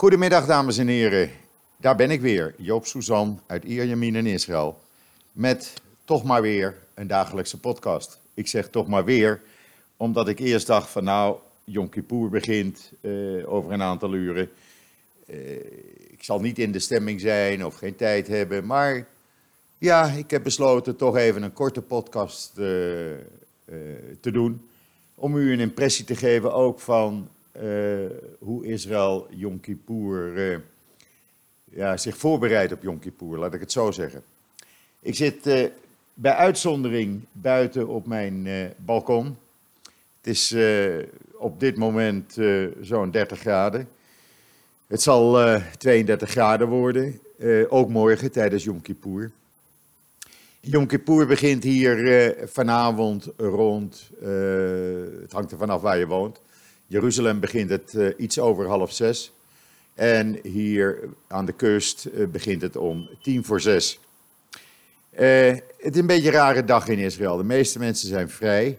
Goedemiddag, dames en heren. Daar ben ik weer, Joop Suzan uit Ierjemien in Israël. Met toch maar weer een dagelijkse podcast. Ik zeg toch maar weer, omdat ik eerst dacht van nou, Yom Kippur begint uh, over een aantal uren. Uh, ik zal niet in de stemming zijn of geen tijd hebben, maar ja, ik heb besloten toch even een korte podcast uh, te doen. Om u een impressie te geven ook van hoe Israël Yom Kippur ja, zich voorbereidt op Yom Kippur, laat ik het zo zeggen. Ik zit bij uitzondering buiten op mijn balkon. Het is op dit moment zo'n 30 graden. Het zal uh, 32 graden worden, ook morgen tijdens Yom Kippur. Yom Kippur begint hier vanavond rond, het hangt er vanaf waar je woont. Jeruzalem begint het iets over half zes. En hier aan de kust begint het om tien voor zes. het is een beetje een rare dag in Israël. De meeste mensen zijn vrij.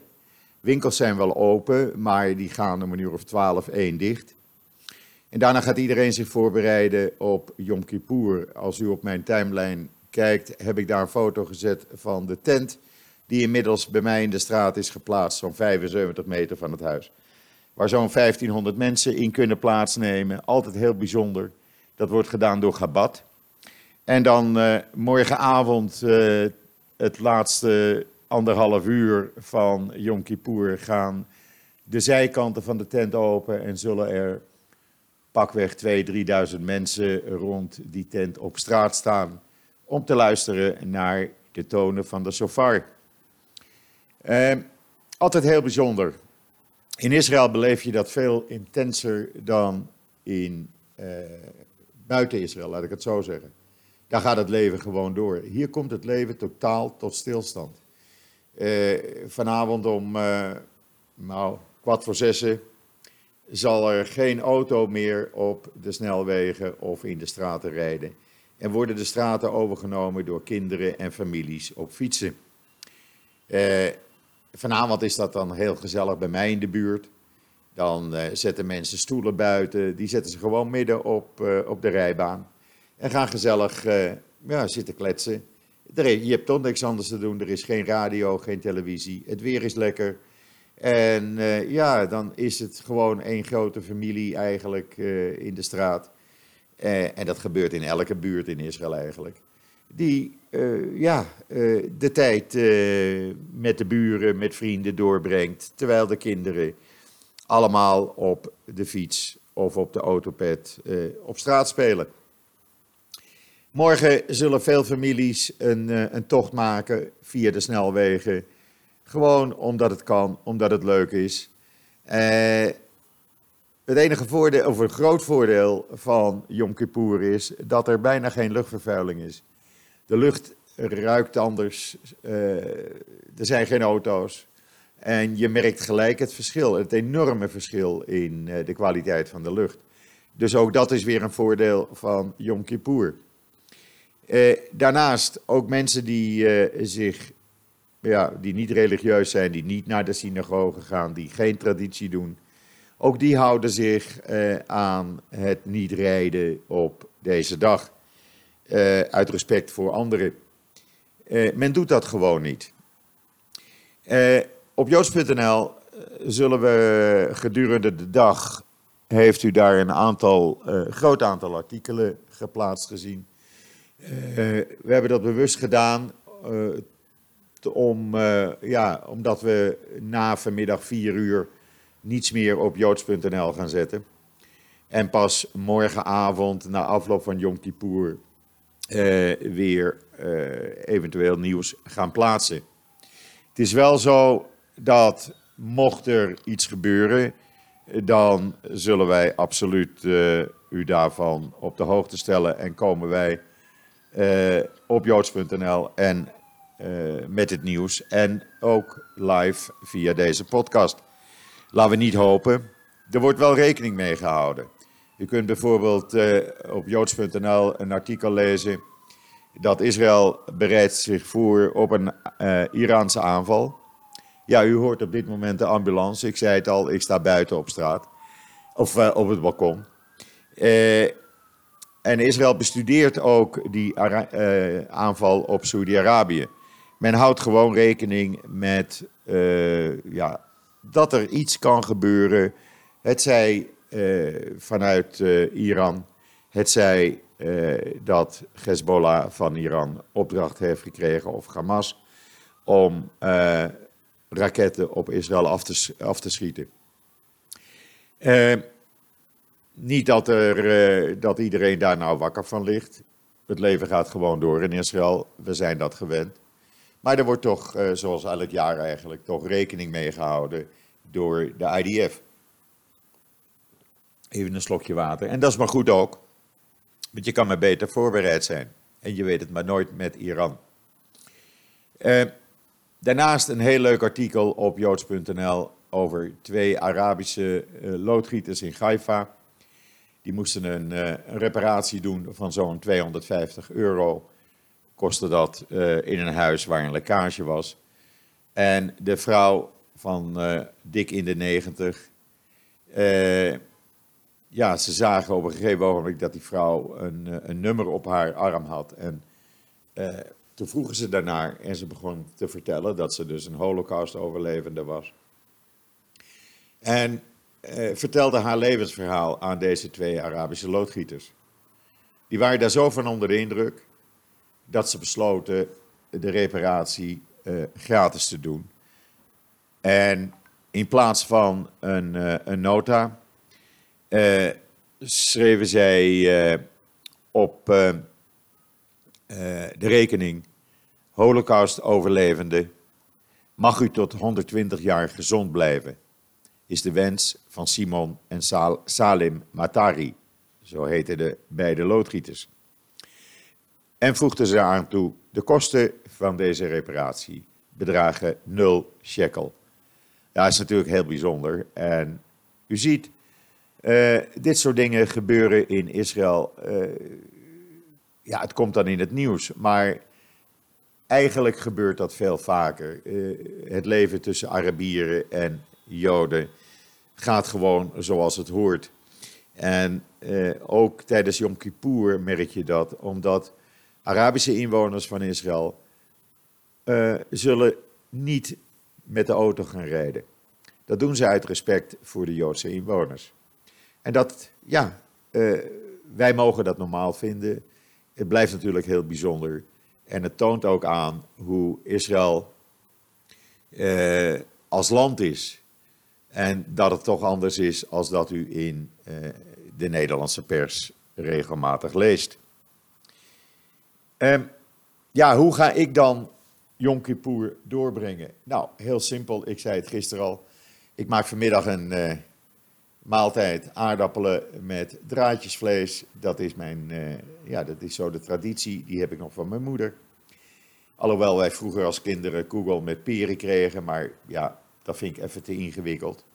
Winkels zijn wel open, maar die gaan om een uur of twaalf, één dicht. En daarna gaat iedereen zich voorbereiden op Yom Kippur. Als u op mijn timeline kijkt, heb ik daar een foto gezet van de tent die inmiddels bij mij in de straat is geplaatst, zo'n 75 meter van het huis. Waar zo'n 1500 mensen in kunnen plaatsnemen. Altijd heel bijzonder. Dat wordt gedaan door Gabat. En dan uh, morgenavond uh, het laatste anderhalf uur van Yom Kippur gaan de zijkanten van de tent open en zullen er pakweg 2.000, 3.000 mensen rond die tent op straat staan om te luisteren naar de tonen van de shofar. Eh, altijd heel bijzonder. In Israël beleef je dat veel intenser dan in eh, buiten Israël, laat ik het zo zeggen. Daar gaat het leven gewoon door. Hier komt het leven totaal tot stilstand. Uh, vanavond om uh, nou, kwart voor zessen zal er geen auto meer op de snelwegen of in de straten rijden. En worden de straten overgenomen door kinderen en families op fietsen. Uh, vanavond is dat dan heel gezellig bij mij in de buurt. Dan zetten mensen stoelen buiten, die zetten ze gewoon midden op, op de rijbaan. En gaan gezellig ja, zitten kletsen. Je hebt toch niks anders te doen. Er is geen radio, geen televisie. Het weer is lekker. En ja, dan is het gewoon één grote familie eigenlijk in de straat. En dat gebeurt in elke buurt in Israël eigenlijk. Die ja, de tijd met de buren, met vrienden doorbrengt. Terwijl de kinderen allemaal op de fiets of op de autopad op straat spelen. Morgen zullen veel families een, eh, een tocht maken via de snelwegen. Gewoon omdat het kan, omdat het leuk is. Eh, het enige voordeel, of een groot voordeel van Yom Kippur is dat er bijna geen luchtvervuiling is. De lucht ruikt anders, uh, er zijn geen auto's. En je merkt gelijk het verschil, het enorme verschil in uh, de kwaliteit van de lucht. Dus ook dat is weer een voordeel van Yom Kippur. Eh, daarnaast ook mensen die eh, zich, ja, die niet religieus zijn, die niet naar de synagoge gaan, die geen traditie doen. Ook die houden zich eh, aan het niet rijden op deze dag. Eh, uit respect voor anderen. Eh, men doet dat gewoon niet. Eh, op joods.nl zullen we gedurende de dag, heeft u daar een aantal, groot aantal artikelen geplaatst gezien we hebben dat bewust gedaan om, ja, omdat we na vanmiddag 4 uur niets meer op joods.nl gaan zetten. En pas morgenavond, na afloop van Yom Kippur, weer eventueel nieuws gaan plaatsen. Het is wel zo dat mocht er iets gebeuren, dan zullen wij absoluut u daarvan op de hoogte stellen en komen wij op joods.nl en met het nieuws. En ook live via deze podcast. Laten we niet hopen. Er wordt wel rekening mee gehouden. Je kunt bijvoorbeeld uh, op joods.nl een artikel lezen dat Israël bereidt zich voor op een Iraanse aanval. Ja, u hoort op dit moment de ambulance. Ik zei het al, ik sta buiten op straat. Of op het balkon. en Israël bestudeert ook die aanval op Saudi-Arabië. Men houdt gewoon rekening met ja, dat er iets kan gebeuren. Het zij vanuit Iran, het zij dat Hezbollah van Iran opdracht heeft gekregen of Hamas om raketten op Israël af te, af te schieten. Niet dat, er, dat iedereen daar nou wakker van ligt. Het leven gaat gewoon door in Israël. We zijn dat gewend. Maar er wordt toch, zoals elk jaar eigenlijk, toch rekening mee gehouden door de IDF. Even een slokje water. En dat is maar goed ook. Want je kan maar beter voorbereid zijn. En je weet het maar nooit met Iran. Uh, Daarnaast een heel leuk artikel op joods.nl over twee Arabische uh, loodgieters in Haifa. Die moesten een, een reparatie doen van zo'n 250 euro. Kostte dat in een huis waar een lekkage was. En de vrouw van dik in de 90. Ja, ze zagen op een gegeven moment dat die vrouw een, een nummer op haar arm had. En toen vroegen ze daarnaar en ze begon te vertellen dat ze dus een holocaust-overlevende was. En eh, vertelde haar levensverhaal aan deze twee Arabische loodgieters. Die waren daar zo van onder de indruk dat ze besloten de reparatie eh, gratis te doen. En in plaats van een, uh, een nota uh, schreven zij op de rekening Holocaust-overlevende, mag u tot 120 jaar gezond blijven, is de wens van Simon en Salim Matari, zo heten de beide loodgieters. En voegde ze aan toe, de kosten van deze reparatie bedragen 0 shekel. Dat is natuurlijk heel bijzonder. En u ziet, uh, dit soort dingen gebeuren in Israël. Uh, ja, het komt dan in het nieuws, maar Eigenlijk gebeurt dat veel vaker. Uh, het leven tussen Arabieren en Joden gaat gewoon zoals het hoort. En ook tijdens Yom Kippur merk je dat, omdat Arabische inwoners van Israël zullen niet met de auto gaan rijden. Dat doen ze uit respect voor de Joodse inwoners. En dat, ja, wij mogen dat normaal vinden. Het blijft natuurlijk heel bijzonder en het toont ook aan hoe Israël eh, als land is. En dat het toch anders is als dat u in eh, de Nederlandse pers regelmatig leest. Um, ja, hoe ga ik dan Yom Kippur doorbrengen? Nou, heel simpel. Ik zei het gisteren al. Ik maak vanmiddag een maaltijd aardappelen met draadjesvlees. Dat is, mijn, uh, ja, dat is zo de traditie, die heb ik nog van mijn moeder. Alhoewel wij vroeger als kinderen kugel met peren kregen, maar ja, dat vind ik even te ingewikkeld.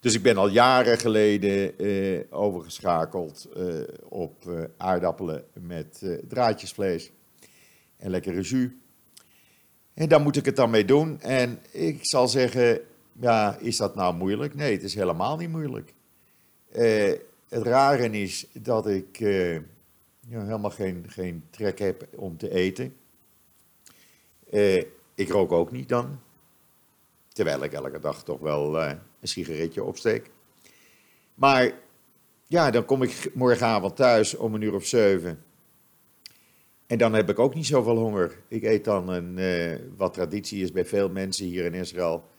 Dus ik ben al jaren geleden uh, overgeschakeld uh, op aardappelen met draadjesvlees en lekkere jus. En daar moet ik het dan mee doen. En ik zal zeggen, ja, is dat nou moeilijk? Nee, het is helemaal niet moeilijk. het rare is dat ik ja, helemaal geen, geen trek heb om te eten. Uh, ik rook ook niet dan. Terwijl ik elke dag toch wel een sigaretje opsteek. Maar ja, dan kom ik morgenavond thuis om een uur of zeven. En dan heb ik ook niet zoveel honger. Ik eet dan een, wat traditie is bij veel mensen hier in Israël.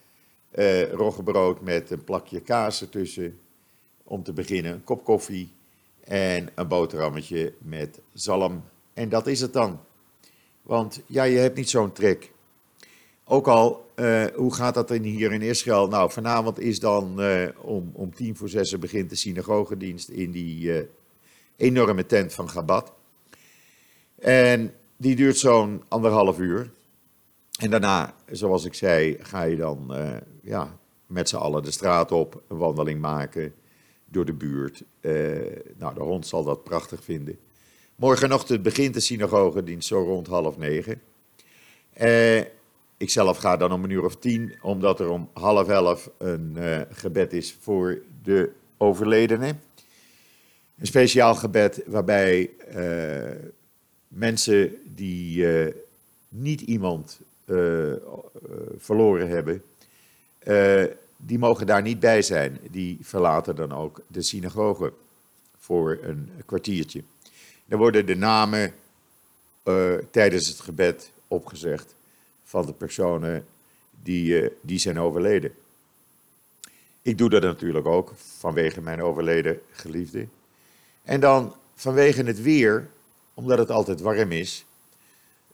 Uh, roggebrood met een plakje kaas ertussen. Om te beginnen, een kop koffie en een boterhammetje met zalm. En dat is het dan. Want ja, je hebt niet zo'n trek. Ook al, uh, hoe gaat dat dan hier in Israël? Nou, vanavond is dan uh, om, om tien voor zes begint de synagogedienst in die enorme tent van Gabat. En die duurt zo'n anderhalf uur. En daarna, zoals ik zei, ga je dan ja, met z'n allen de straat op, een wandeling maken door de buurt. nou, de hond zal dat prachtig vinden. Morgenochtend begint de synagogedienst zo rond half negen. Uh, ik zelf ga dan om een uur of tien, omdat er om half elf een gebed is voor de overledene. Een speciaal gebed waarbij mensen die niet iemand verloren hebben, die mogen daar niet bij zijn. Die verlaten dan ook de synagoge voor een kwartiertje. Dan worden de namen tijdens het gebed opgezegd van de personen die, die zijn overleden. Ik doe dat natuurlijk ook vanwege mijn overleden geliefde. En dan vanwege het weer, omdat het altijd warm is,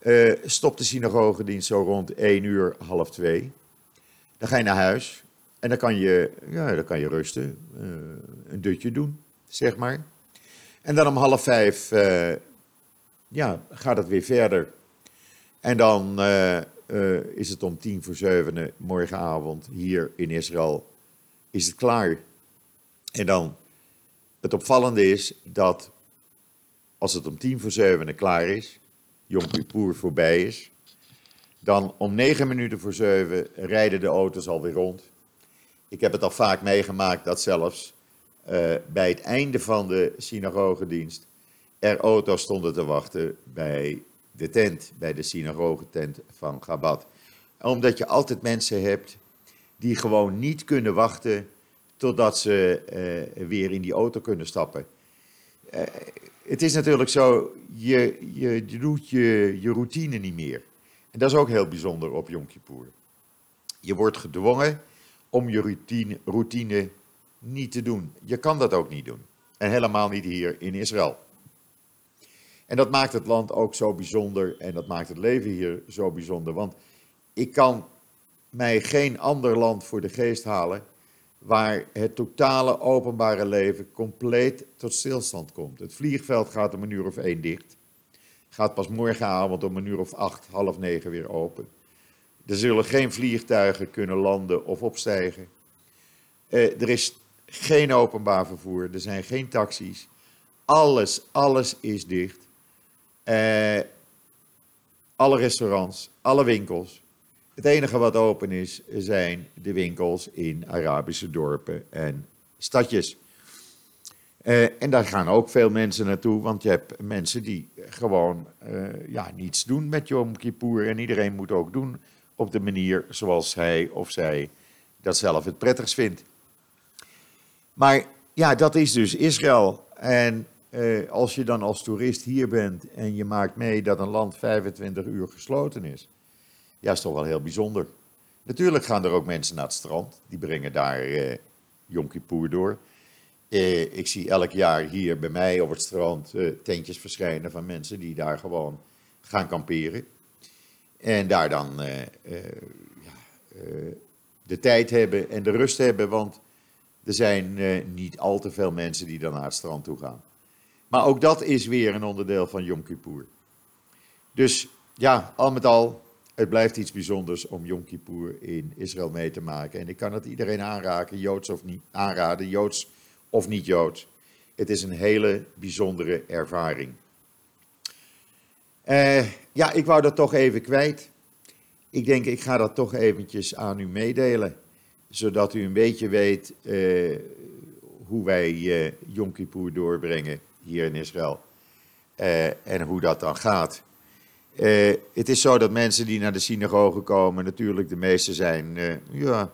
uh, stopt de synagogedienst zo rond 1 uur, half 2. Dan ga je naar huis en dan kan je, ja, dan kan je rusten, uh, een dutje doen, zeg maar. En dan om half 5 uh, eh, ja, gaat het weer verder. En dan is het om tien voor zeven morgenavond hier in Israël is het klaar. En dan, het opvallende is dat als het om tien voor zeven klaar is, Yom Kippur voorbij is, dan om negen minuten voor zeven rijden de auto's alweer rond. Ik heb het al vaak meegemaakt dat zelfs uh, bij het einde van de synagogedienst er auto's stonden te wachten bij de tent, bij de synagogetent van Gabat. Omdat je altijd mensen hebt die gewoon niet kunnen wachten totdat ze uh, weer in die auto kunnen stappen. Uh, het is natuurlijk zo, je, je, je doet je, je routine niet meer. En dat is ook heel bijzonder op Yom. Je wordt gedwongen om je routine, routine niet te doen. Je kan dat ook niet doen. En helemaal niet hier in Israël. En dat maakt het land ook zo bijzonder en dat maakt het leven hier zo bijzonder. Want ik kan mij geen ander land voor de geest halen waar het totale openbare leven compleet tot stilstand komt. Het vliegveld gaat om een uur of één dicht. Gaat pas morgenavond om een uur of acht, half negen weer open. Er zullen geen vliegtuigen kunnen landen of opstijgen. Uh, er is geen openbaar vervoer, er zijn geen taxis. Alles, alles is dicht. Uh, alle restaurants, alle winkels. Het enige wat open is, zijn de winkels in Arabische dorpen en stadjes. Uh, en daar gaan ook veel mensen naartoe, want je hebt mensen die gewoon uh, ja, niets doen met Yom Kippur. En iedereen moet ook doen op de manier zoals hij of zij dat zelf het prettigst vindt. Maar ja, dat is dus Israël. En uh, als je dan als toerist hier bent en je maakt mee dat een land 25 uur gesloten is ja, is toch wel heel bijzonder. Natuurlijk gaan er ook mensen naar het strand. Die brengen daar eh, Yom Kippur door. Eh, ik zie elk jaar hier bij mij op het strand eh, tentjes verschijnen van mensen die daar gewoon gaan kamperen. En daar dan eh, eh, ja, eh, de tijd hebben en de rust hebben, want er zijn niet al te veel mensen die dan naar het strand toe gaan. Maar ook dat is weer een onderdeel van Yom Kippur. Dus ja, al met al het blijft iets bijzonders om Yom Kippur in Israël mee te maken. En ik kan het iedereen aanraken, Joods of niet, aanraden, Joods of niet Joods. Het is een hele bijzondere ervaring. Uh, ja, ik wou dat toch even kwijt. Ik denk, ik ga dat toch eventjes aan u meedelen. Zodat u een beetje weet uh, hoe wij uh, Yom Kippur doorbrengen hier in Israël. en hoe dat dan gaat. Uh, het is zo dat mensen die naar de synagoge komen, natuurlijk de meeste zijn uh, ja,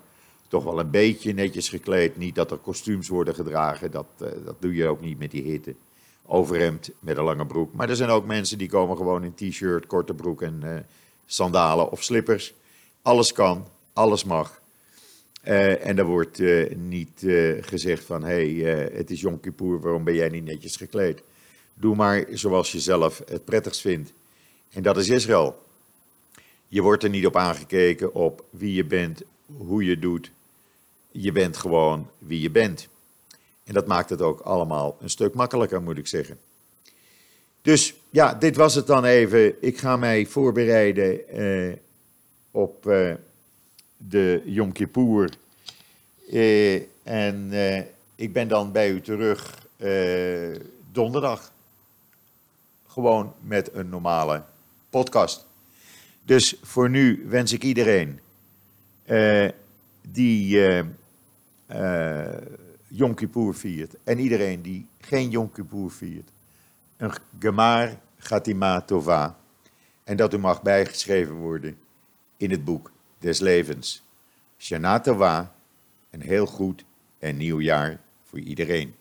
toch wel een beetje netjes gekleed. Niet dat er kostuums worden gedragen, dat, uh, dat doe je ook niet met die hitte. Overhemd met een lange broek. Maar er zijn ook mensen die komen gewoon in t-shirt, korte broek en sandalen of slippers. Alles kan, alles mag. en er wordt niet gezegd van, hé, hey, het is Yom Kippur, waarom ben jij niet netjes gekleed? Doe maar zoals je zelf het prettigst vindt. En dat is Israël. Je wordt er niet op aangekeken op wie je bent, hoe je doet. Je bent gewoon wie je bent. En dat maakt het ook allemaal een stuk makkelijker, moet ik zeggen. Dus ja, dit was het dan even. Ik ga mij voorbereiden eh, op eh, de Yom Kippur. Eh, en eh, ik ben dan bij u terug eh, donderdag. Gewoon met een normale podcast. Dus voor nu wens ik iedereen uh, die uh, uh, Yom Kippur viert en iedereen die geen Yom Kippur viert, een Gemar Gatima Tova. En dat u mag bijgeschreven worden in het boek des levens. Shana Tova, een heel goed en nieuw jaar voor iedereen.